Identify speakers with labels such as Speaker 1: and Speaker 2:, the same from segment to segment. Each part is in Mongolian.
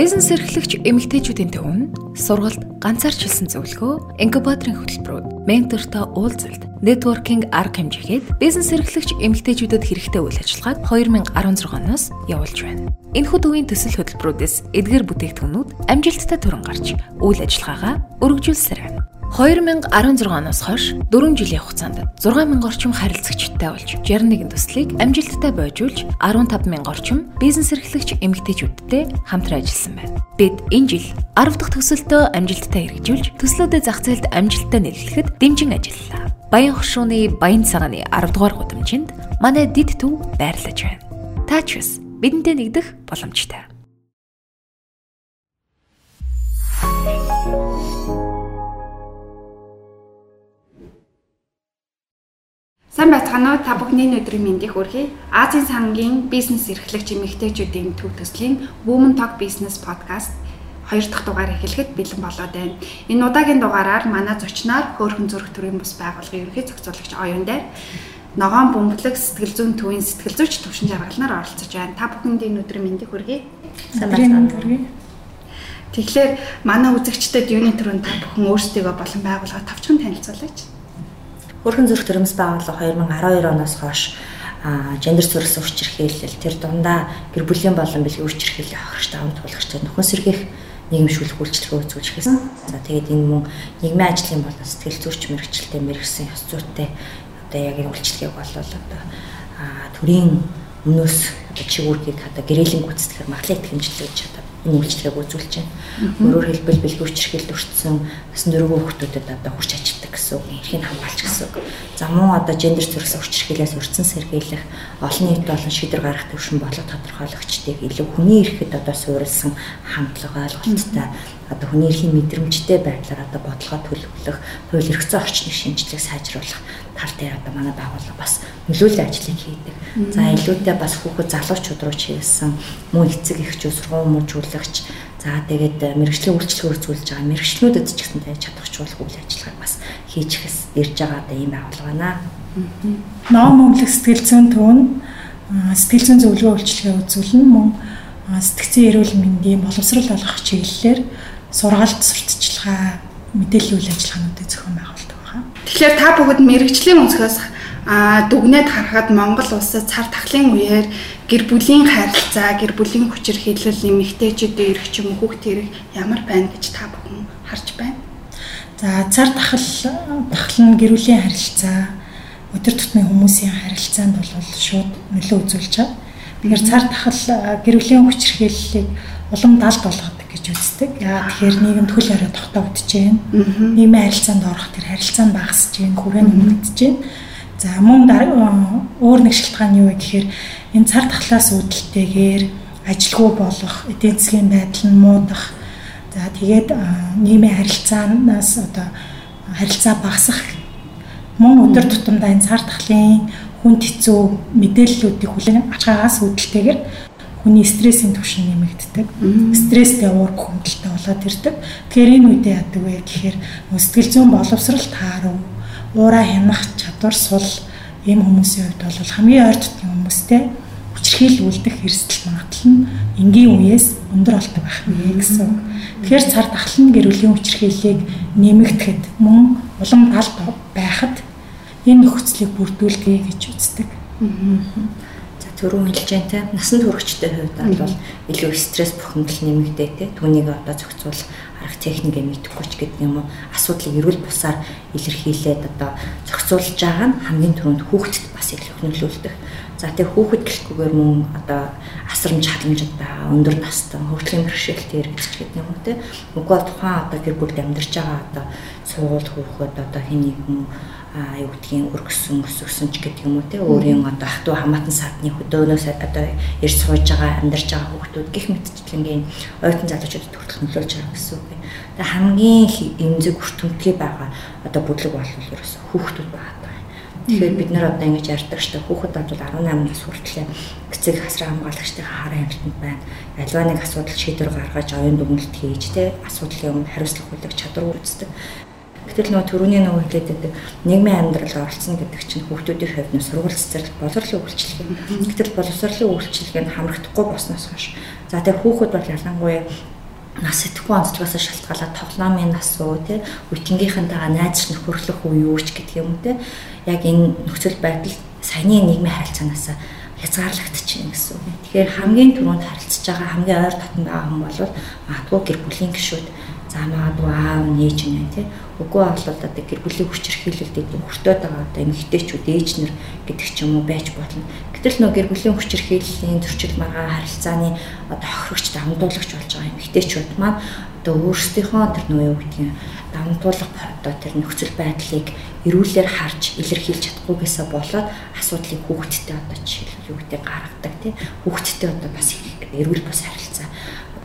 Speaker 1: Бизнес эрхлэгч эмэгтэйчүүдийн төвөнд сургалт ганцаарч хэлсэн зөвлөгөө, инкубаторын хөтөлбөрүүд, ментортой уулзалт, нэтворкинг арга хэмжээгээд бизнес эрхлэгч эмэгтэйчүүдэд хэрэгтэй үйл ажиллагааг 2016-оноос явуулж байна. Энэхүү төвийн төсөл хөтөлбөрүүдээс эдгээр бүтээгдэхүүнүүд амжилттай түрэн гарч үйл ажиллагаагаа өргөжүүлсээр байна. 2016 оноос хойш 4 жилийн хугацаанд 6000 орчим харилцагчтай болж 61 төслийг амжилттай бойжуулж 15000 орчим бизнес эрхлэгч эмэгтэйчүүдтэй хамтран ажилласан байна. Бид энэ жил 10 дахь төсөлтөө амжилттай хэрэгжүүлж төслүүдэд зах зээлд амжилттай нийлүүлэхэд дэмжин ажиллалаа. Баян хошууны Баян цагааны 10 дугаар гудамжинд манай дид төв байрлаж байна. Та ч бас бидэнтэй нэгдэх боломжтой.
Speaker 2: Сайн байцгаана уу? Та бүхний өдрийн мэндийг хүргэе. Азийн сангийн бизнес эрхлэгч эмэгтэйчүүдийн төв төслийн Women Talk Business Podcast хоёр дахь дугаар эхлэхэд бэлэн болоод байна. Энэ удаагийн дугаараар манай зочноор хөөрхөн зөрөх төрийн бус байгууллагын ерөнхий зохицуулагч оюун дээр ногоон бөмбөлөг сэтгэл зүйн төвийн сэтгэл зүйч төвшин жаргалнаар оролцож байна. Та бүхэнд энэ өдрийн мэндийг хүргэе.
Speaker 3: Сайн байцгаана.
Speaker 2: Тэгэхээр манай үзэгчдэд юуны төрөнд та бүхэн өөрсдийгөө болон байгууллага тавчхан танилцуулаач.
Speaker 3: Хөрхэн зүрх төрөмс байгууллага 2012 оноос хойш гендер зөрчил хүчирхийлэл тэр дундаа гэр бүлийн болон бэлгийн хүчирхийллийн хохирогч даван туулгачтай нөхөн сэргийх нийгэмшүүлэх үйлчлэгээ үзүүлж эхэлсэн. За тэгээд энэ мөн нийгмийн ажлын болон сэтгэл зүйч мэрэгчлэлтэй мэрэгсэн ёс зүйтэй одоо яг энэ үйлчлэгийг бол одоо төрийн өмнөөс чигүүргийг одоо гэрээлийн гүйцэтгэхээр маглаа итгэмжлэж одоо энэ үйлчлэгийг үзүүлж байна. Өөрөөр хэлбэл бэлгийн хүчирхийлэлд өртсөн насан дөрвөн хүүхдүүдэд одоо хүрч ажилтдаг гэсэн үг, эрхийг хамгаалж гэсэн үг. За мөн одоо гендер зөрчил хүчирхийлээс өртсөн сэргийлэх, олон нийт болон шийдвэр гаргах төвшин болоод тодорхойлогчдыг илүү хүний эрхэд одоо суурилсан хамтлага ойлголттой одоо хүний эрхийн мэдрэмжтэй байдлаар одоо бодлогоо төлөвлөх, хууль эрх зүйн орчныг шинжлэх сайжруулах тал дээр одоо манай байгууллага бас нөлөөллийн ажлыг хийдэг. За илүүтэй бас хүүхэд залуучууд руу чиглэсэн мөн эцэг эхчүүд сургууль мужуулагч за тэгээд мэрэгжлийн үйлчлэгээр үзүүлж байгаа мэрэгчлэнүүдэд ч гэсэн тааж чадахжуулах үйл ажиллагааг бас хийж хэс ирж байгаа одоо ийм байгууллага байна.
Speaker 4: Ном өмлөх сэтгэл зүйн төвн сэтгэл зүйн зөвлөгөө үйлчлэгээ үзүүлнэ мөн сэтгцэн эрүүл мэндийн боловсрал олгох чиглэлээр сургаалт сурталчилгаа мэдээллийн үйл ажиллагаануудыг зохион.
Speaker 2: Тэгэхээр та бүгд мэрэгжлийн өнцгөөс а дүгнээд харахад Монгол улсад цар тахлын үеэр гэр бүлийн харилцаа, гэр бүлийн хүчир хилэл нэмэгтэйчүүдийн эрх ч юм уу хүүхд хэрэг ямар байна гэж та бүхэн харж байна.
Speaker 4: За цар тахал нь гэр бүлийн харилцаа, өдөр тутмын хүмүүсийн харилцаанд бол шууд нөлөө үзүүлж байгаа. Тэгэхээр цар тахал гэр бүлийн хүчир хилэлийг улам далд болгодог гэж үздэг. Яа тэгэхээр нийгэмд хөл хорой тогтоогдож байна. Нийгмийн харилцаанд орох тэр харилцаа нь багасж байна, хүрээ нэмэгдэж байна. За мөн өөр нэг шалтгаан юу вэ гэхээр энэ цар тахлаас үүдэлтэйгээр ажилгүй болох, эдийн засгийн байдал нь муудах. За тэгээд нийгмийн харилцаанаас одоо харилцаа багасах мөн өдөр тутамдаа энэ цар тахлын хүнд хэцүү мэдээллүүдийг хүлээн ачаагаас үүдэлтэйгээр хүний стрессийн түвшин нэмэгддэг. Стресстэй уур хүндэлтэй болоод ирдэг. Тэгэхээр энэ үедээ яадаг вэ гэхээр сэтгэл зүйн боловсрал таарав, уураа хянах чадвар сул ийм хүмүүсийн хувьд бол хамгийн ойр дотны хүмүүстэй хүчрхийлүүлдэх эрсдэл магадлал нь энгийн үеэс өндөр болдог байх нэ гэсэн. Тэгэхээр цар тахлын гэр бүлийн хүчрхийллийг нэмэгдэхэд мөн улам талд байхад энэ нөхцөлийг бүрдүүлгэе гэж үздэг. Аа
Speaker 3: төрөө хэлжэнтэй насан туршидтэй хувьд бол илүү стресс бухимдал нэмэгдээтэй түүнийг одоо зохицуул арга техникээ мэдэхгүй ч гэдэг юм уу асуудлыг эрүүл бусаар илэрхийлээд одоо зохицуулж байгаа нь хамгийн түрүүнд хүүхдэд бас илүү нөлөөлдөг. За тэгээ хүүхэд гэлэхгүйгээр мөн одоо асрамж халамжид байгаа өндөр настай хөгжлийн бэрхшээлтэй хэрэгжиж гэдэг юм уу те. Үгүй тухайн одоо гэр бүлд амьдарч байгаа одоо сургууль хүүхэд одоо хэнийг юм а юу гэдгийг өргөсөн өсөсөн ч гэдэг юм уу те өөрийн одоо ах トゥ хамаатан садны хөдөөнөөс одоо ирж сууж байгаа амьдарч байгаа хүүхдүүд гих мэтчлэнгийн оюутан залуучуудад хүртэл нөлөөлж байгаа гэсэн үг. Тэгээ хамгийн эмзэг хүртэмтгий байгаа одоо бүдлэг бол ерөөс хүүхдүүд байгаа. Тэгэхээр бид нар одоо ингэж ярьдаг штэ хүүхэд бол 18 нас хүртэл эцэг хасраа хамгаалагчдын хараа хэмжээнд байна. Альва нэг асуудал шийдвэр гаргаж оюун дүгнэлт хийж те асуудлын өмнө хариуцлага хүлээх чадвар үүсдэг. Гэтэ Гэтэл нөгөө төрөний нөгөө хэлээд байдаг нийгмийн амьдрал оролцсон гэдэг чинь хүүхдүүдийн хувьд нь сургууль цэцэрлэг боловсролын үйлчлэг. Гэтэл боловсролын үйлчлэг нь хамрагдахгүй босноос хойш. За тэгээ хүүхэд бол ялангуяа нас идэхгүй онцлогоос шалтгаалаад тоглоомын нас уу тий үтгийнхэнтэйгээ найзч нөхөрлөх үе юу ч гэдэг юм те яг энэ нөхцөл байдал саяны нийгмийн харилцаанаас хязгаарлагдчихна гэсэн үг. Тэгэхээр хамгийн түрүүнд харилцаж байгаа хамгийн ойр татан байгаа хүн бол магадгүй гэр бүлийн гишүүд за магадгүй аав нээж нэ тий үгүй бол одоо гэр бүлийн хүч хэрхийлэлд өртөөд байгаа одоо эмэгтэйчүүд ээж нар гэдэг ч юм уу байж болно. Гэтэл нөө гэр бүлийн хүч хэрхийллийн зөрчил маргаан харилцааны одоо хохирогч дамдуулагч болж байгаа эмэгтэйчүүд маань одоо өөрсдийнхөө тэр нөө юу гэдгийг дамтуулах одоо тэр нөхцөл байдлыг эрүүлэр харж илэрхийлж чадахгүйгээсээ болоод асуудлыг хүүхдтэй одоо жишээлбэл юу гэдэг гаргадаг тийм хүүхдтэй одоо бас эрүүл бас харилцаа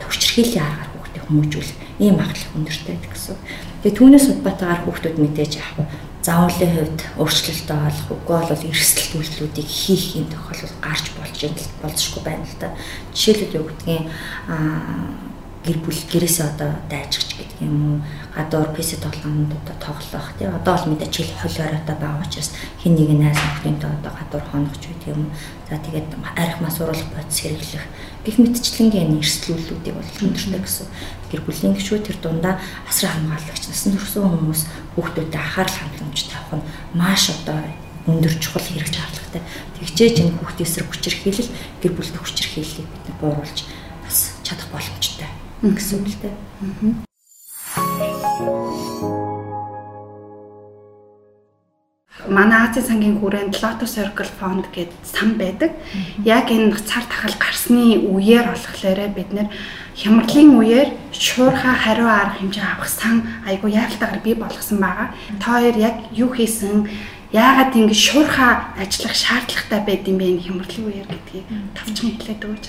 Speaker 3: хүчрхийллийн аргаар хүмүүжүүлэх ийм магадлал өндөртэй гэсэн. Тэгээ түүнээс улбатаагаар хүүхдүүд мэдээж вэ? заавлын хувьд өөрчлөлтөө олох үгүй бол эрсдэл үйлдэлүүдийг хийх юм тохиолдол гарч болж болзошгүй байна л да. Жишээлбэл юу гэдгийг аа гэр бүл гэрээсээ одоо дайжчих гэдэг юм уу гадуур PC тоглоомд одоо тоглох тий одоо бол мэдээ чил холиороотой байгаа учраас хин нэг найз нөхдөдөө одоо гадуур хоногч гэдэг юм за тэгээд арх мас уруулах бодис хэрэглэх гих мэтчлэнгийн эрсдлүүлүүдийг бол өндөртэй гэсэн гэр бүлийн гишүүд тэр дундаа асран хамгаалагч насан туршсан хүмүүс хүүхдүүдэд анхаарал хандламж тавих нь маш одоо өндөр чухал хэрэг шаардлагатай. Тэгчээж энэ хүүхдийн эсрэг хүчээр хийлэл гэр бүлийн хүчээр хийллийг бид бууруулж бас чадах боломжтой гэсэн үг л дээ.
Speaker 2: Манай Азийн сангийн хүрээнд Lotus Circle Fund гэдэг сан байдаг. Яг энэ цар тахал гарсны үеэр болохоор бид нэр хямралын үеэр шуурхаа хариу арга хэмжээ авах сан айгу яалтайгаар бий болгосон байгаа. Та хоёр яг юу хийсэн яагаад ингэ шуурхаа ажиллах шаардлагатай байд юм бэ хямралын үеэр гэдгийг тавчхан хэлээд өгөөч.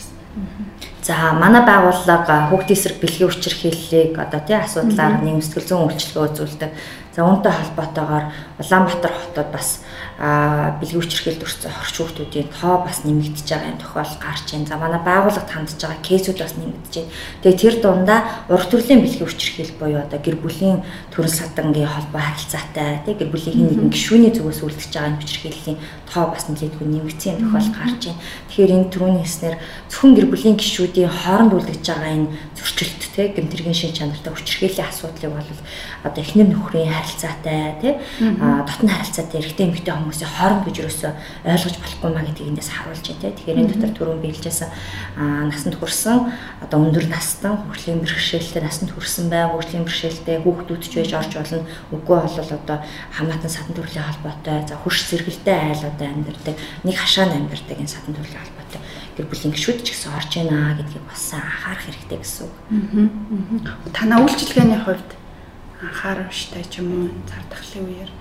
Speaker 3: За манай байгууллага хүүхдийн эсрэг бэлгийн хүчирхийллийг одоо тий асуудлаар нийгэм сэтгэл зүйн үйлчилгээ үзүүлдэг. За үүнтэй холбоотойгоор Улаанбаатар хотод бас бэлгийн хүчирхийлэлд өрсөн хорч хүүхдүүдийн тоо бас нэмэгдэж байгаа юм тохиол гарч байна. За манай байгууллагад хандж байгаа кейсүүд бас нэмэгдэж байна. Тэгээ тэр дундаа ураг төрлийн бэлгийн хүчирхийлэл буюу одоо гэр бүлийн төрөл садангийн холбоо харилцаатай тий гэр бүлийн хин нэгэн гишүүний зүгээс үлдэж байгаа хүчирхийллийн тоо бас нэлээдгүй нэмэгдсэн юм тохиол гарч байна. Тэгэхээр энэ түрүүний хэснэр зөвхөн гэр бүлийн гишүүдийн хооронд үлдэж байгаа энэ зөрчилт тий гэмтэргийн шин чанартай хүчирхийллийн асуудлыг бол одоо эхнэр нөхрийн харилцаатай тий дотны харилцаатай эрэгтэй эмэгтэй хүмүүсийн хооронд гэж юусоо ойлгож болохгүй маа гэдгийг эндээс харуулж байна тий. Тэгэхээр энэ дотор түрүүн биелжсэн насанд хүрсэн одоо өндөр настан хөгжлийн бэрхшээлтэй насанд хүрсэн бай хөгжлийн бэрхшээлтэй хүүхдүүд ч байж орж болно. Үгүй бол одоо хамаатан садан төрлийн холбоотой за хурш зэрэгэлтэй айлуудаа амьдардаг нэг хашаанд амьдардаг энэ садан төрлийн холбоотой гэр бүлийн гишүүд ч гэсэн орж байна гэдгийг бас анхаарах хэрэгтэй гэсэн үг.
Speaker 2: Аа. Танаа үйлчилгээний хувьд анхаарамжтай ч юм уу цар тахлын үеэр.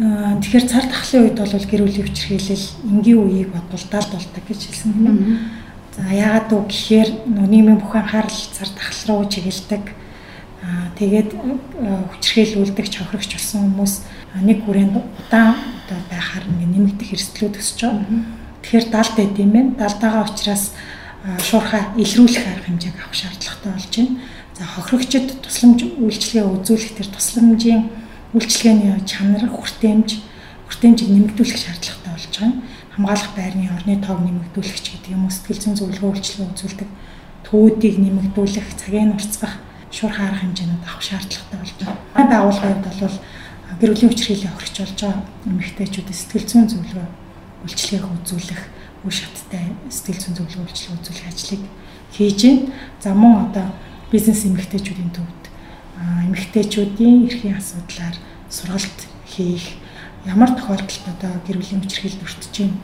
Speaker 4: Аа тэгэхээр цар тахлын үед бол гэр бүлийн хүчирхийлэл энгийн үеийг бодвол болдог гэж хэлсэн юм байна. За яагаад үг гэхээр нийгмийн бүх анхаарал цар тахал руу чиглэдэг. Аа тэгээд хүчирхийлүүлдэг чохрогч болсон хүмүүс нэг хүрээнд удаан одоо байхаар нэмэгдэх эрсдлүүд өсөж байгаа. Тэгэхээр далд байд юм байна. Далдаагаа учраас шуурхаа илрүүлэх арга хэмжээг авах шаардлагатай болж байна. Хохирогчд тусламж үйлчилгээ үзүүлэх төр тусламжийн үйлчилгээний чанар хүртээмж хүртээмжийг нэмэгдүүлэх шаардлагатай болж байгаа. Хамгаалах байрны орны тоог нэмэгдүүлэгч гэдэг юм уу сэтгэл зүйн зөвлөгөө үйлчилгээ үзүүлдэг төвүүдийг нэмэгдүүлэх цагийн уртцах шуурхаа арга хэмжээнүүд авах шаардлагатай болж байгаа. Байгууллагын хувьд бол гэр бүлийн хүчирхийллийн хохирч болж байгаа эмэгтэйчүүдэд сэтгэл зүйн зөвлөгөө үйлчилгээг үзүүлэх үе шаттай сэтгэл зүйн зөвлөгөө үйлчилгээ үзүүлэх ажлыг хийж байна. За мөн одоо бизнес эмэгтэйчүүдийн төвд эмэгтэйчүүдийн эрхийн асуудлаар сургалт хийх ямар тохиолдолд одоо гэр бүлийн хүчирхийлэлд өртөж байна.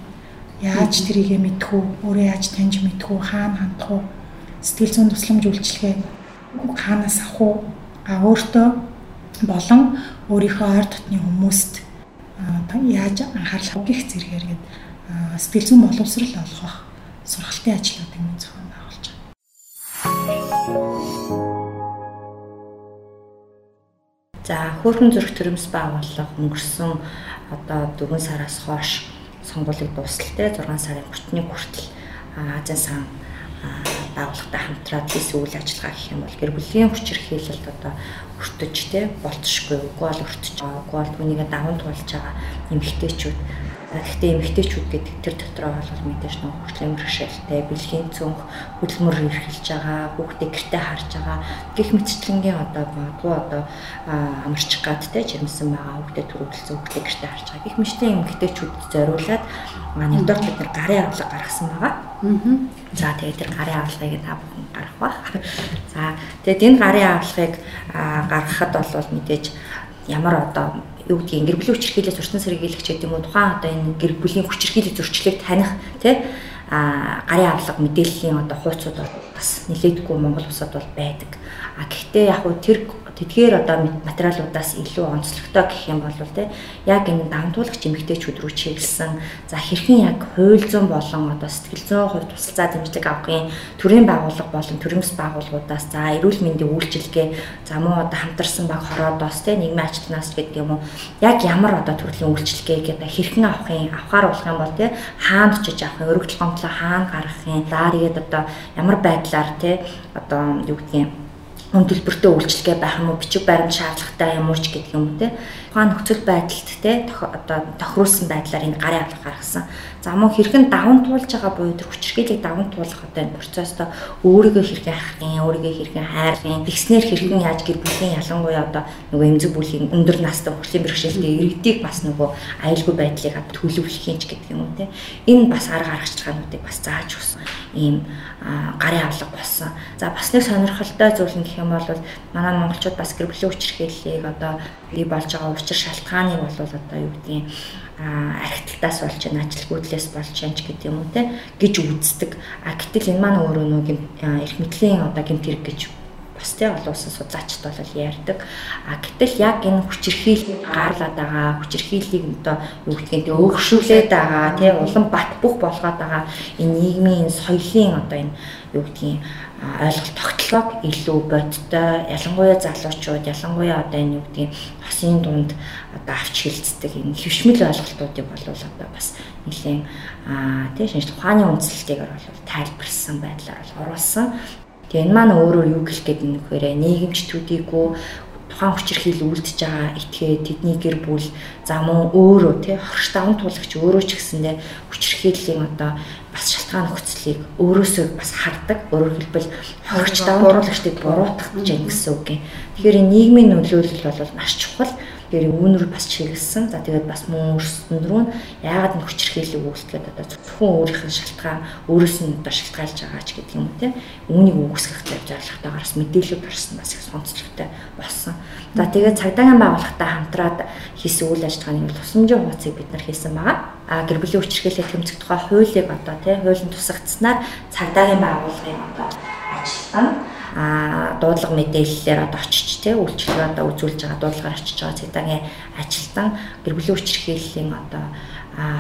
Speaker 4: Яаж тэрийгэ мэдэх үү, өөрөө яаж таньж мэдэх үү, хаана хандах уу, сэтгэл зүйн тусламж үйлчилгээ хаанаас авах уу, а өөртөө болон өөрийнхөө ойр дотны хүмүүст яаж анхаарал хавгих зэрэгээр гээд сэтгэл зүйн боловсрал олгох сургалтын ажлуудыг мөн зохион
Speaker 3: За хөөрхөн зүрх төрөмс байгууллага өнгөрсөн одоо 4 сараас хойш сонгуулийг дуустал те 6 сарын 30-ны хүртэл Азийн сан байгууллагатай хамтраад хийсэн үйл ажиллагаа гэх юм бол гэр бүлийн хүчирхийлэлд одоо өртөж те болцшгүй үгүй бол өртөж байгаа үгүй бол түүнийг даван туулж байгаа эмэгтэйчүүд Гэхдээ эмэгтэйчүүд гэдэг тэр дотроо бол мэдээж нэг хөгжлийн бэрхшээлтэй, бэлгийн цөнх, хөдөлмөр эрхэлж байгаа, хүүхдээ гэртээ харж байгаа гих мэтчлэнгийн одоо бодгоо одоо амарч гад те жирэмсэн байгаа хүүхдээ төрүүлсэн хүүхдээ гэртээ харж байгаа. Гих мэтлийн эмэгтэйчүүд зориулаад нэгдүгээр бид нар гарын авлага гаргасан байгаа. За тэгээд тэр гарын авлагыг та бүхэн гаргах ба. За тэгээд энэ гарын авлагыг гаргахад бол мэдээж ямар одоо юу гэдгийг гэр бүлийн хүчирхийлэл зурсан сэргийлэгч гэдэг юм уу тухайн одоо энэ гэр бүлийн хүчирхийлэл зөрчлийг таних тий а гарын авлага мэдээллийн одоо хууцуд бас нилээдгүй Монгол улсад бол байдаг. А гэхдээ яг хөө тэр тэдгээр одоо материалуудаас илүү онцлогтой гэх юм бол те яг энэ дамтуулагч эмэгтэйчүүд рүү чиглэсэн. За хэрхэн яг хууль зүйн болон одоо сэтгэл зүйн хувьд тусалцаа дэмжлэг авахын төрийн байгууллага болон төрөмс байгууллагуудаас за эрүүл мэндийн үйлчилгээ за мөн одоо хамтарсан баг хороодоос те нийгмийн ажилтнаас гэдэг юм уу. Яг ямар одоо төрлийн үйлчилгээг одоо хэрхэн авахын авахаар болох юм бол те хаана очиж авах юм өргөдөл гомдлоо хаана гаргахын за тэгээд одоо ямар байдлаар те одоо юу гэдгийг хүн төлбөртэй үйлчлэгээ байх юм уу бичиг баримт шаардлагатай юм уу ч гэдэг юм те тухайн нөхцөл байдалд те одоо тохируулсан байдлаар энэ гарын авлага гаргасан. За мөн хэрхэн даван туулж байгаа буюу тэр хүчирхийлийг даван туулах одоо энэ процессто өөрийгөө хэрхэн хайхын, өөрийгөө хэрхэн хайрын, тэгснэр хэрхэн яаж гэр бүлийн ялангуяа одоо нөгөө эмзэг бүлийн өндөр настай хөгжлийн бэрхшээлтэй иргэдийг бас нөгөө аюулгүй байдлыг төлөвлөхийн ч гэдэг юм те. Энэ бас арга аргачлалуудыг бас зааж өгсөн ийм гарын авлага болсон. За бас нэг сонирхолтой зүйл нь гэх юм бол манай монголчууд бас гэр бүлийн хүчирхийллийг одоо бий болж байгаа учир шалтгааныг бол одоо юу гэдгийг архитектаас болж байна, ажилгүйдлээс болж байна ч гэдэг юм уу те гэж үздэг. А гэтэл энэ маань өөрөө нэг эрх мэдлийн одоо гэмт хэрэг гэж бас тий олон улсын судлаачд бол ярьдаг. А гэтэл яг энэ хүчирхийллийг гарлаад байгаа, хүчирхийллийг одоо юу гэдгийг өөгшүүлээд байгаа, тий улам бат бүх болгоод байгаа энэ нийгмийн соёлын одоо энэ юу гэдгийг ойлголт тогтолцоог илүү бодтой ялангуяа залуучууд ялангуяа одоо энэ юу гэдгийг хосын дунд одоо авч хилцдэг энэ хөвшмөл ойлголтуудыг бол одоо бас нэлийн аа тий шинжлэх ухааны үндслэлтийг бол тайлбарлсан байдлаар бол оруулсан. Тэгээ энэ маань өөрөөр юу гэх гээд нөхөрөө нийгэмч төдийгүй тухайн хүчирхийл үлдэж байгаа этгээ тэдний гэр бүл за мөн өөрөө тий хорш даван туулагч өөрөө ч гэсэндээ хүчирхийллийн одоо бас шалтгаан нөхцөлийг өөрөөсөө бас хардаг. Өөрөөр хэлбэл хорч даван туулагчдыг буруутгах гэж гэсэн үг юм. Тэгэхээр нийгмийн нөлөөлөл бол маш чухал. Тэгэхээр үүнэр бас чиглэсэн. За тэгээд бас мөн өөрсдөнд рүү яагаад н хүчирхийлэл үүсгээд одоо зөвхөн өөрийнх нь шалтгаан өөрөөс нь одоо шалтгаалж байгаа ч гэдэг юм уу те. Үүнийг үүсгэхтэй зорилготойгоорс мэдээлэл гарсан бас их сонцлогтой болсон. За тэгээд цагдаагийн байгууллагатай хамтраад хийсэн үйл ажиллагааны тусламжийн хуудсыг бид нар хийсэн байгаа. А гэр бүлийн хүчирхийлэл тэмцэх тухай хуулийг одоо те хуулийн тусагдсанаар цагдаагийн байгууллагын одоо ажилтан а дуудлага мэдээллээр одоо очиж те үйлчлэг одоо үзүүлж байгаа дуудлагаар очиж байгаа цэдагийн ажилтан гэр бүлийн хүчирхийллийн одоо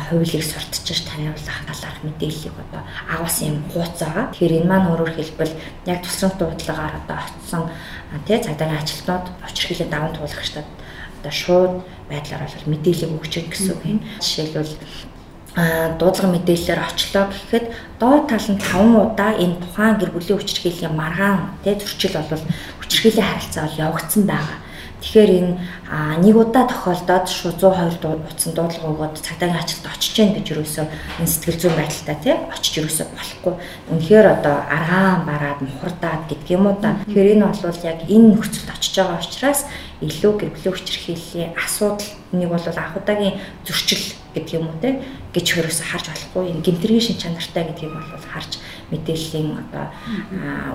Speaker 3: хуулийг сурталчилж таниулах талаарх мэдээллийг одоо агуулсан юм хууц байгаа. Тэгэхээр энэ маань өөрөөр хэлбэл яг тусламж дуудлагаар одоо очсон тий цагдаагийн ажилтнууд хүчирхийллийн даван туулагчдад одоо шууд байдлаар бол мэдээлэл өгч гэнэ гэсэн үг юм. Жишээлбэл дуудлага мэдээлэлээр очлоо гэхэд доод тал нь 5 удаа энэ тухайн гэр бүлийн хүчирхийллийн маргаан тий зөрчил бол хүчирхийллийн харилцаа бол явагдсан байгаа. Тэгэхээр энэ нэг удаа тохиолдоод шууд 102 утсан дуудлага өгөөд цагдаагийн ажилд очиж гэн гэж юусоо энэ сэтгэл зүйн байдалтай тий очиж юусоо болохгүй. Үнэхээр одоо аргаан бараад мухардаад гэдэг юм уу та. Тэгэхээр энэ бол яг энэ нөхцөлд очиж байгаа учраас илүү гэр бүлийн хүчирхийллийн асуудал нэг бол анх удаагийн зөрчил гэдэг юм уу те гэж хөрөөс харж болохгүй энэ гинтрийн шин чанартай гэдгийг бол харж мэдээллийн одоо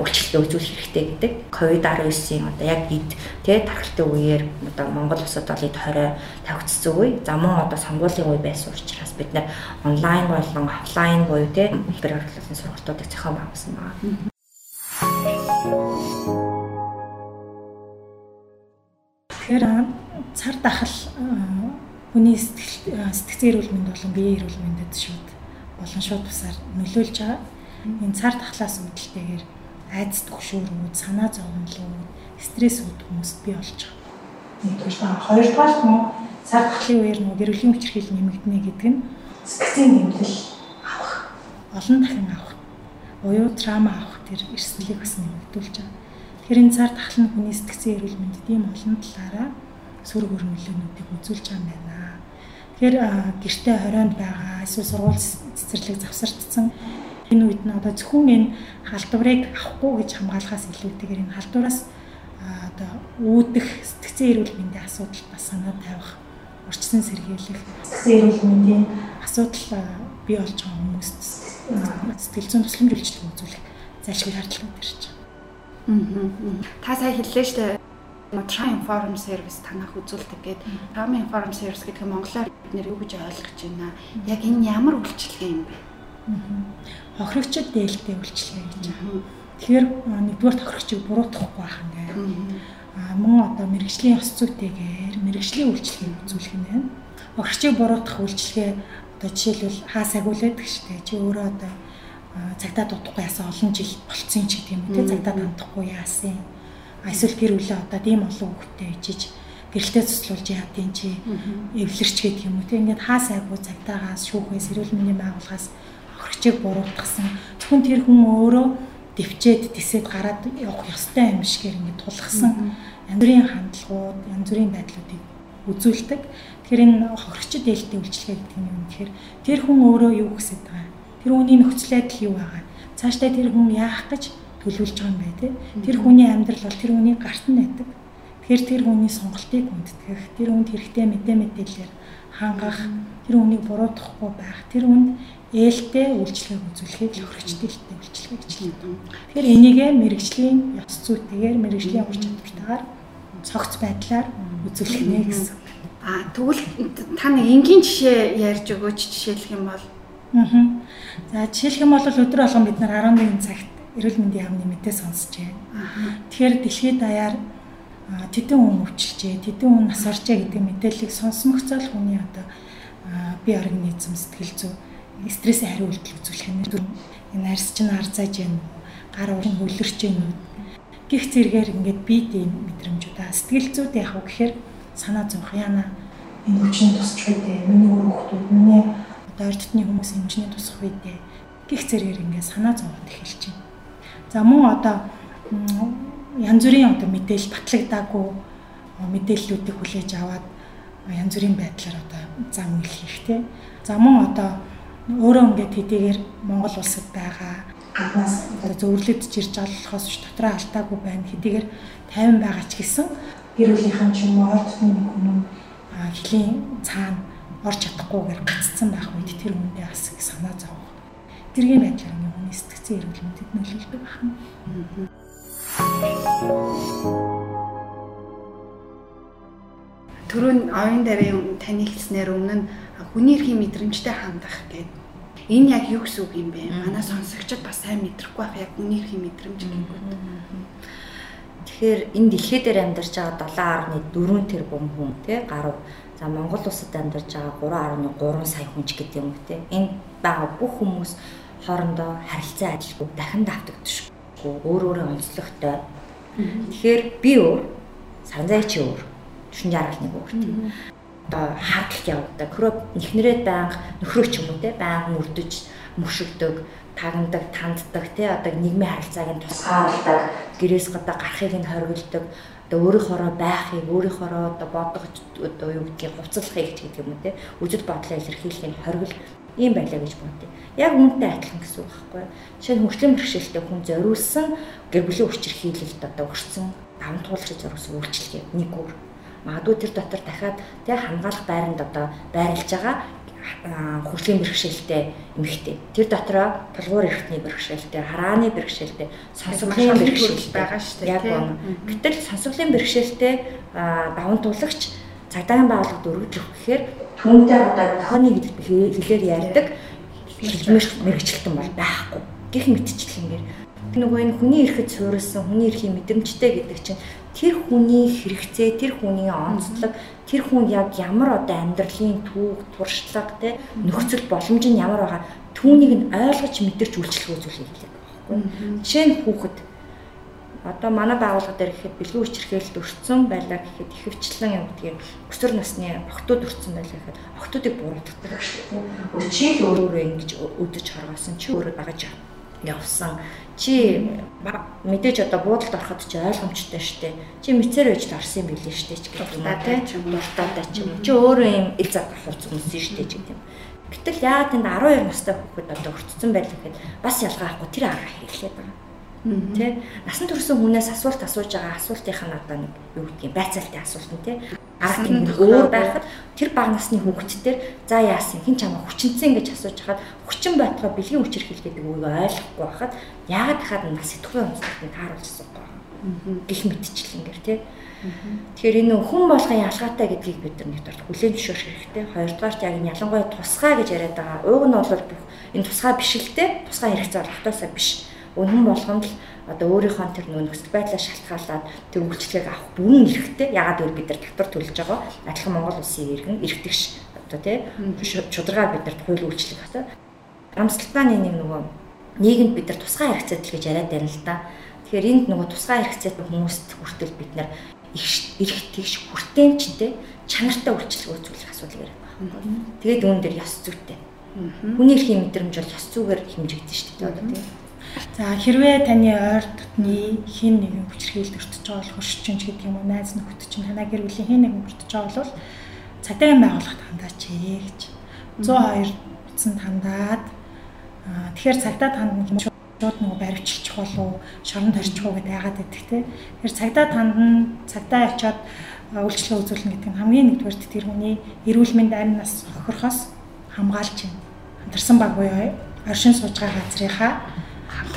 Speaker 3: үйлчлэлээ үзүүлэх хэрэгтэй гэдэг. Ковид 19-ийн одоо яг эд те тархалтын үеэр одоо Монгол улсад бол эд 20 тавигдсан үе. За мөн одоо сонгуулийн үе байсан учраас бид нэр онлайн болон офлайн буюу те хэлбэр орлуулсан сургалтуудыг зохион байгуулсан байна.
Speaker 4: Тэгэхээр цар тахал хүний сэтгэл сэтгцэн эрүүл мэнд болон биеийн эрүүл мэндэд шууд болон шууд бусаар нөлөөлж байгаа. Энэ цар тахлаас үүдэлтэйгээр айдас төгшөөрүүд, санаа зовлон, стресс үүд хүмүүст бий болж байгаа. Хоёрдугаар нь цар тахлын үеэр нөгөө гэрүүлийн хүчирхийлэл нэмэгдэнэ гэдэг нь сэтгцэн нэмэлт авах олон дахин авах буюу трама авах тэр эрсдлийг бас нэмэгдүүлж байгаа. Тэгэхээр энэ цар тахлын хүний сэтгцэн эрүүл мэндэд ийм олон талаараа сөрөг өрнөлөөнүүдийг үзүүлж байгаа юм байна. Тэгэхээр гэртээ хорионд байгаа эсвэл сургууль цэцэрлэг завсардсан энэ үед нь одоо зөвхөн энэ халдварыг авахгүй гэж хамгаалахаас илүүтэйгээр энэ халдвараас одоо үүдэх сэтгцэн эрүүл мэндийн асуудал бас санаа тавих урьдчилан сэргийлэх сэтгцэн эрүүл мэндийн асуудал бий болж байгаа хүмүүст сэтгэл зүйн тусламж үйлчлэг үзүүлэх зайлшгүй шаардлагатай ирж байна.
Speaker 2: Та сая хэллээ шүү дээ. Trauma Inform Service танах үзүүлдэг гэдэг. Trauma Inform Service гэдэг нь монголоор бид нэр юу гэж ойлгож байна? Яг энэ ямар үйлчилгээ юм бэ?
Speaker 4: Хохирогчд дээлтэй үйлчилгээ гэж байна. Тэгэхээр нэгдүгээр тохирогчийг буруутгахгүй байх байна. Аа мөн одоо мэрэгжлийн ёс зүйтэйгээр мэрэгжлийн үйлчилгээг үзүүлэх нь байна. Хохирогчийг буруутгах үйлчилгээ одоо жишээлбэл хаа сагуулдаг дээ. Чи өөрөө одоо цагтаа дутахгүй яасан олон жил болцсон ч гэдэг юм уу те цагтаа дандахгүй яасан. Эсвэл гэр бүлээ одоо тийм олон хүүхдтэй ижиж гэрэлтэй цуслуулж яадын чи эвлэрч гэдэг юм уу те. Ингээд хаа сайгүй цагтаагаас шүүхээс эрүүл мэндийн байгууллагаас хөрчийг буруутгасан зөвхөн тэр хүн өөрөө дэвчээд тисэд гараад явах ёстой юм шигээр ингээд тулгсан янз бүрийн хандлагууд янз бүрийн байдлуудыг үзүүлдэг. Тэгэхээр энэ хохирогчд ээлтэй үйлчлэгээ гэдэг нь юм тэгэхээр тэр хүн өөрөө юу гэсэд байгаа тэр хүний нөхцөл байдал юу байгаа цаашдаа тэр хүн яах гэж төлөвлөж байгаа юм бай тээ тэр хүний амьдрал бол тэр хүний гарт нь байдаг тэгэхээр тэр хүний сонголтыг хүндэтгэх тэр хүнд хэрэгтэй мэдээ мэдээлэлээр хангах тэр хүнийг буруутгахгүй байх тэр хүнд ээлтэй үйлчлэгийг үзүүлэхийг л хөрөгчтэй ээлтэй үйлчлэгээ гэж хэлдэг. Тэгэхээр энийгээ мэрэгжлийн ёс зүйтэйгээр мэрэгжлийн ур чадвартайгаар цогц байдлаар үзүүлэх нэ гэсэн.
Speaker 2: А тэгвэл та нэг энгийн жишээ ярьж өгөөч жишээлх юм бол
Speaker 4: Аа. За жишээлх юм бол өдөр болгон бид нар 11 цагт эрүүл мэндийн яамны мэдээ сонсож байна. Тэгэхээр дэлхийд даяар тэдэн хүн өвчлжээ, тэдэн хүн нас оржээ гэдэг мэдээллийг сонсмогцол хүний одоо бие организм сэтгэл зүй стрессээ хариу үйлдэл үзүүлэх юм. Энэ арьс чинь арзааж байна уу? Гар урын хөлөрч байна уу? Гих зэрэгээр ингээд бие дэм мэдрэмжүүд аа сэтгэл зүйд яах вэ гэхээр санаа зовх яана энэ өвчин тусч байдэ. Миний өөр хүмүүс, миний ойр дотны хүмүүс эмчний тусах үедээ гих зэрэгээр ингээд санаа зовоод эхэлж байна. За мөн одоо янз бүрийн одоо мэдээлэл батлагдаагүй мэдээллүүдийг хүлээж аваад янз бүрийн байдлаар одоо зам үйл хийх те. За мөн одоо өөрөө ингээд хэдийгээр Монгол улсад байгаа гаднаас одоо зөвөрлөдөж ирж байгаа болохоос ч дотроо алдаагүй байна. Хэдийгээр 50 байгаа ч гэсэн гэр бүлийнхэн ч юм уу ордны нэг хүн хилийн цаана орж чадахгүйгээр гаццсан байх үед тэр хүндээ бас их санаа зовх. Тэргийн байдлаар нэг хүний сэтгцэн эрүүл мэндэд нөлөөлдөг байна.
Speaker 2: Төрөө оюун дарын таны хэлснээр өмнө хүний эрхийн мэдрэмжтэй хандах гэдэг Энэ яг юу гэсэн үг юм бэ? Манай сонсогчид бас сайн мэдрэхгүй байх яг хүний эрхийн мэдрэмж гэнгүүт.
Speaker 3: Тэгэхээр энэ дэлхий дээр амьдарч байгаа 7.4 тэрбум хүн тий гаруй За Монгол улсад амьдарч байгаа 3.3 сая хүн ч гэдэг юм те. Энд байгаа бүх хүмүүс хоорондоо харилцаа ажилгүй дахин давтагдчихгүй өөр өөрийн онцлогтой. Тэгэхээр би өөр, Саранзай чи өөр, Түшин жаргал нэг өөр тийм одоо хардлагт явдаг. Хөрөө эхнэрээ байнга нөхрөө ч юм уу те байнга мөрдөж мөшөгдөг, тагнадаг, танддаг те одоо нийгмийн харилцааг нь тусгаарладаг, гэрээс гадаа гарахыг нь хоригддаг одоо өөрийнхоороо байхыг өөрийнхоороо одоо бодох одоо юу гэдгийг хувцлахыг ч гэдэг юм те үжид бодлоо илэрхийлэхийг хоригл ийм байлаа гэж бодъё. Яг үүнтэй адилхан гэсэн үг байхгүй. Жишээ нь хөгжлийн бэрхшээлтэй хүн зориулсан гэр бүлийн хүчирхийлэлд одоо өрсөн даван туулахыг зориулсан үйлчлэгээ нэг өөр магадгүй тэр дотор дахиад тэг хамгаалах байранд одоо байрлаж байгаа хөгжлийн бэрхшээлтэй эмэгтэй. Тэр дотроо тулгуур эрхтний бэрхшээлтэй, харааны бэрхшээлтэй, сонсголын бэрхшээлтэй байгаа шүү дээ. Яг байна. Гэтэл сонсголын бэрхшээлтэй даван туулагч цагдаагийн байгууллагад өргөжлөх гэхээр түүнтэй одоо тохионы гэдэг хэлээр ярьдаг хэлмэр мэрэгчлэлтэн бол байхгүй. Гэх мэтчлэнгээр нөгөө энэ хүний эрхэд суурилсан хүний эрхийн мэдрэмжтэй гэдэг чинь тэр хүний хэрэгцээ, тэр хүний онцлог, тэр хүн яг ямар одоо амьдралын түүх, туршлага те нөхцөл боломж нь ямар байгаа түүнийг нь ойлгож мэдэрч үйлчлэх үзүүлэх хэлээ байхгүй. Жишээ нь хүүхэд одоо манай байгууллага дээр гэхэд бэлгийн хүчирхээлд өртсөн байлаа гэхэд ихэвчлэн юм гэдгийг өсвөр насны охтууд өртсөн байлаа гэхэд охтуудыг буруутгадаг. Чи өөрөө ингэж өдөж хоргоосон чи өөрөө багаж явсан. Чи мэдээж одоо буудалд ороход чи ойлгомжтой штэ. Чи мицээр байж орсон юм билээ штэ ч гэх юм аа тийм дуртаатай ч юм. Чи өөрөө юм ил зат авах хүмүүс штэ ч гэх юм. Гэтэл яагаад энд 12 настай хүүхэд одоо өртцөн байл гэхэд бас ялгаа авахгүй тэр арга хэрэглээд байгаа. Тэ насан туршсан хүнээс асуулт асууж байгаа асуултынх нь одоо нэг юу гэдгийг байцаалтай асуулт нь тэ арга тийм өөр байхад тэр бага насны хүүхдтэр за яасан хин ч амаа хүчинцэн гэж асууж хахад хүчин байтугай бэлгийн хүчээр хэлгээд үгийг ойлгохгүй байхад яагаад хахад нас онцлогт нь тааруулж асуухгүй байгаа. Гэх мэтчлэнгээр тэ Тэгэхээр энэ хүн болгон ялгаатай гэдгийг бид нар нэгдүгээр хүлээн зөвшөөрөх хэрэгтэй. Хоёрдугаарт яг энэ ялангуяа тусгай гэж яриад байгаа. Уг нь бол энэ тусгай биш л те. Тусгай хэрэгцээ болохтоосаа биш. Үнэн болгонд л одоо өөрийнхөө тэр нөхцөл байдлаа шалтгаалаад тэр үйлчлэгийг авах бүрэн эрхтэй. Ягаад гэвэл бид нар татвар төлж байгаа. Адилхан Монгол улсын иргэн эрхтэгш одоо тий шударгаар бид нарт хууль үйлчлэх хэвээр. Амсалтааны нэг нөгөө нийгэмд бид нар тусгай хэрэгцээтэй гэж яриад байна л да. Тэгэхээр энд нөгөө тусгай хэрэгцээтэй хүмүүст хүртэл бид нар эрх тэгш хүртээмжтэй чанартай үйлчлэг үзүүлэх асуудал яриад байгаа. Тэгээд үүн дээр ёс зүйтэй. Хүний эрхийн мэдрэмж бол ёс зүйгээр хэмжигдэж дээ одоо тийм.
Speaker 4: За хэрвээ таны ойр дотны хин нэгэн хүчрхийлд өртөж байгаа бол хуршчин ч гэдэг юм уу найз нөхөд чинь танаа гэр бүлийн хин нэгэн өртөж байгаа бол цагдаагийн байгууллагад хандаач гэж 102 бичсэн хандаад тэгэхээр цагдаа танд шууд нөгөө баривчилчих болов шоронд хорчих уу гэдэг яагаад гэдэг те. Тэгэхээр цагдаа танд нь цагдаа очиод үйлчлэг үзүүлнэ гэдэг нь хамгийн нэгдүгээр тэр хүний эрүүл мэнд амь нас хохирохоос хамгаалж байна. Хамтарсан баг буюу оршин сууж байгаа газрынхаа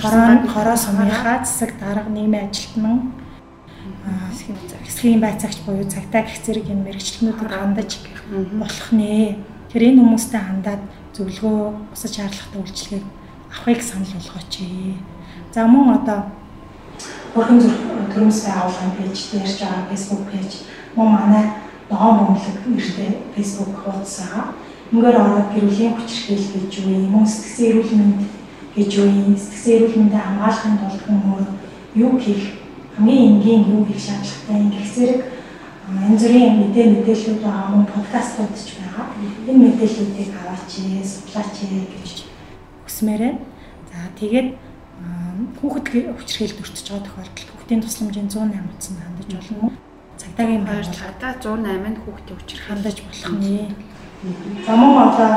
Speaker 4: хороо хороо сумынхаа засаг дарга нийгмийн ажилтнан хэсгийн байцаагч. буюу цагтаа гих зэрэг энэ мэрэгчлэнүүдэд хандаж болох нэ. Тэр энэ хүмүүстэй хандаад зөвлөгөө бусад шаардлагатай үйлчлэгийг авахыг санал болгооч. За мөн одоо Бурхан төрөмс байгууллагын пэйж дээрж байгаа Facebook пэйж мөн манай ногоон бөмбөлөг нэртэй Facebook хуудас байгаа. Ингээд ороод гэрүүлийн хүчирхийл гэж юу юм, мөн сэтгцэн эрүүл мэнд гэж юм, сэтгцэн эрүүл мэндэ хамгаалахын тулд хүмүүс юу хийх, хамгийн энгийн юу хийх шаардлагатай юм гэх зэрэг энэ зүрийн мэдээ мэдээлэлүүд байгаа мөн подкастууд ч байгаа. Энэ мэдээллүүдийг аваач, судлаач гэж хүсмээрээ. За тэгээд хүүхэд хүчрхийлд өртөж байгаа тохиолдолд хүүхдийн тусламжийн 108 утсанд хандаж болно. Цагдаагийн
Speaker 2: байр цагдаа 108-нд хүүхдээ хүчрхийлж
Speaker 4: хандаж болох нэ. За мөн одоо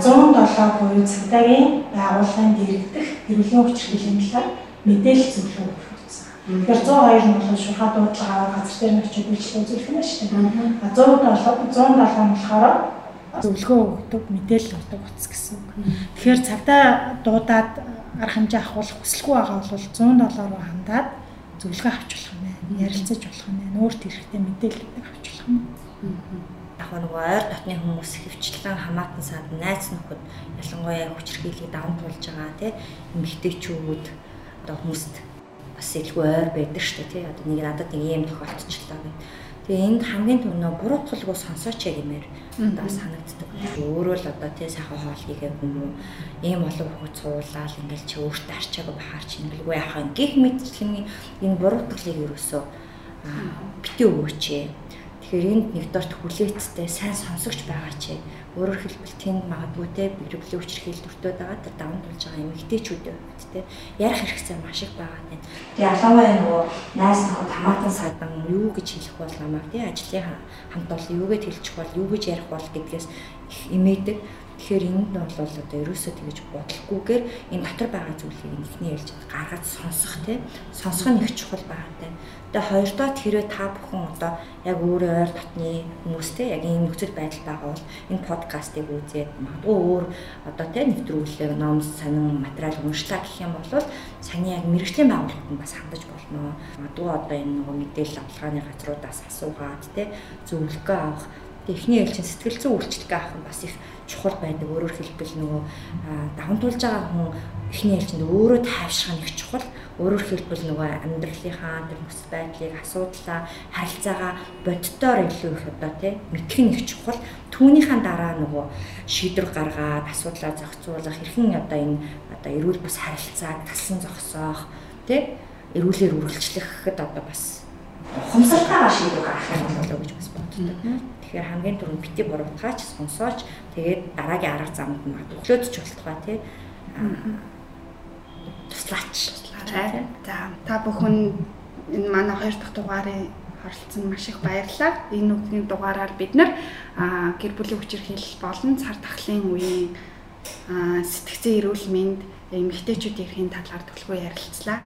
Speaker 4: 107 буюу цагдаагийн байгууллагын дэргэдэх эрүүлийн хүчрхийллийн талаар мэдээлэл зөвлөгөө өгөх утсан. Тэгэхээр 102 нь бол шурхаа дуудлага аваад газар дээр нь очиж үйлчлэл үзүүлэх юм шүү дээ. А 107 107 нь болохоор зөвлөгөө өгдөг, мэдээлэл өгдөг утас гэсэн үг. Тэгэхээр цагдаа дуудаад арга хэмжээ авах хүсэлгүй байгаа бол 107 руу хандаад зөвлөгөө авч болох юм байна. Ярилцаж болох юм байна. Өөрт хэрэгтэй мэдээлэл авч болох юм.
Speaker 3: Яг нөгөө ойр дотны хүмүүс хөвчлэн хамаатан саад найз нөхөд ялангуяа хүчрхийлийг даван туулж байгаа тий эмэгтэйчүүд одоо хүмүүст бас илүү ойр байдаг шүү дээ тий одоо нэг надад нэг юм тохиолдчихлаа гэх Тэгээ энд хамгийн түрүүнөө буруутгалгүй сонсооч гэмээр одоо санагддаг. Өөрөө л одоо тий сайхан хоол хийгээ уу? Ийм олон хүүхэд суулаад ингээл чи өөртөө арчаагүй бахаар чи ингэлгүй яхаа гих мэдчлэн энэ буруутгалыг ерөөсөө битээ өгөөч. Тэгэхээр энд нэгдүгээр хүлээцтэй сайн сонсогч байгаа чи Өөрөөр хэлбэл тэнд магадгүй те бэрхшээл хүчрхийл дүртөөд байгаа тэр даван тулж байгаа эмэгтэйчүүдээ те ярих хэрэгцээ маш их байгаа тийм. Тэгээ алаваа нөгөө найс нөхөд хамаатан садан юу гэж хэлэх бол намайг тий ажлын хамт бол юу гэж хэлчих бол юу гэж ярих бол гэдгээс их имээдэг. Тэгэхээр энд нь бол одоо ерөөсөө тэгэж бодлохгүйгээр энэ дотор байгаа зүйлийг эхний ялж гаргаж сонсох тий сонсох нь их чухал байгаатай. Тэгээ хоёрдоо тэрэ та бүхэн одоо яг өөрөө ойр дотны хүмүүстэй яг ийм нөхцөл байдал байгаа бол энэ подкастыг үзээд магадгүй өөр одоо тий нэвтрүүлэг, ном, сонин материал уншлаа гэх юм бол саний яг мэрэгжлийн байгууллагад бас хандаж болно. Магадгүй одоо энэ нөгөө мэдээлэл авалгааны газруудаас асуугаад тий зөвлөгөө авах эхний ээлжин сэтгэл зүйн үйлчлэг авах нь бас их чухал байдаг. Өөрөөр хэлбэл нөгөө даван тулж байгаа хүн эхний ээлжинд өөрөө тайвшрах нь их чухал Өөрөөр хэлбэл нөгөө амьдралынхаа тэр нөхцөл байдлыг асуудлаа харилцаагаа боддоор илүү их одоо тий мэдэх нь их чухал. Түүнийхэн дараа нөгөө шийдвэр гаргаад асуудлаа зохицуулах хэрхэн одоо энэ одоо эрүүл бус харилцааг талсан зогсоох тий эрүүлэр үргэлжлэхэд одоо бас ухамсартайгаар шийдвэр гаргах юм болоо гэж бас боддог. Тэгэхээр хамгийн түрүүнд бити буруутгаач сонсооч тэгээд дараагийн арга замд нь өглөөдөж болтугай тий туслаач.
Speaker 2: За та бүхэн энэ манай хоёр дахь дугаарын оролцсон маш их баярлалаа. Энэ үеийн дугаараар бид нар гэр бүлийн хүчирхийлэл болон цар тахлын үеийн сэтгцэн эрүүл мэнд эмэгтэйчүүдийн талаар төлөвлөгөө ярилцлаа.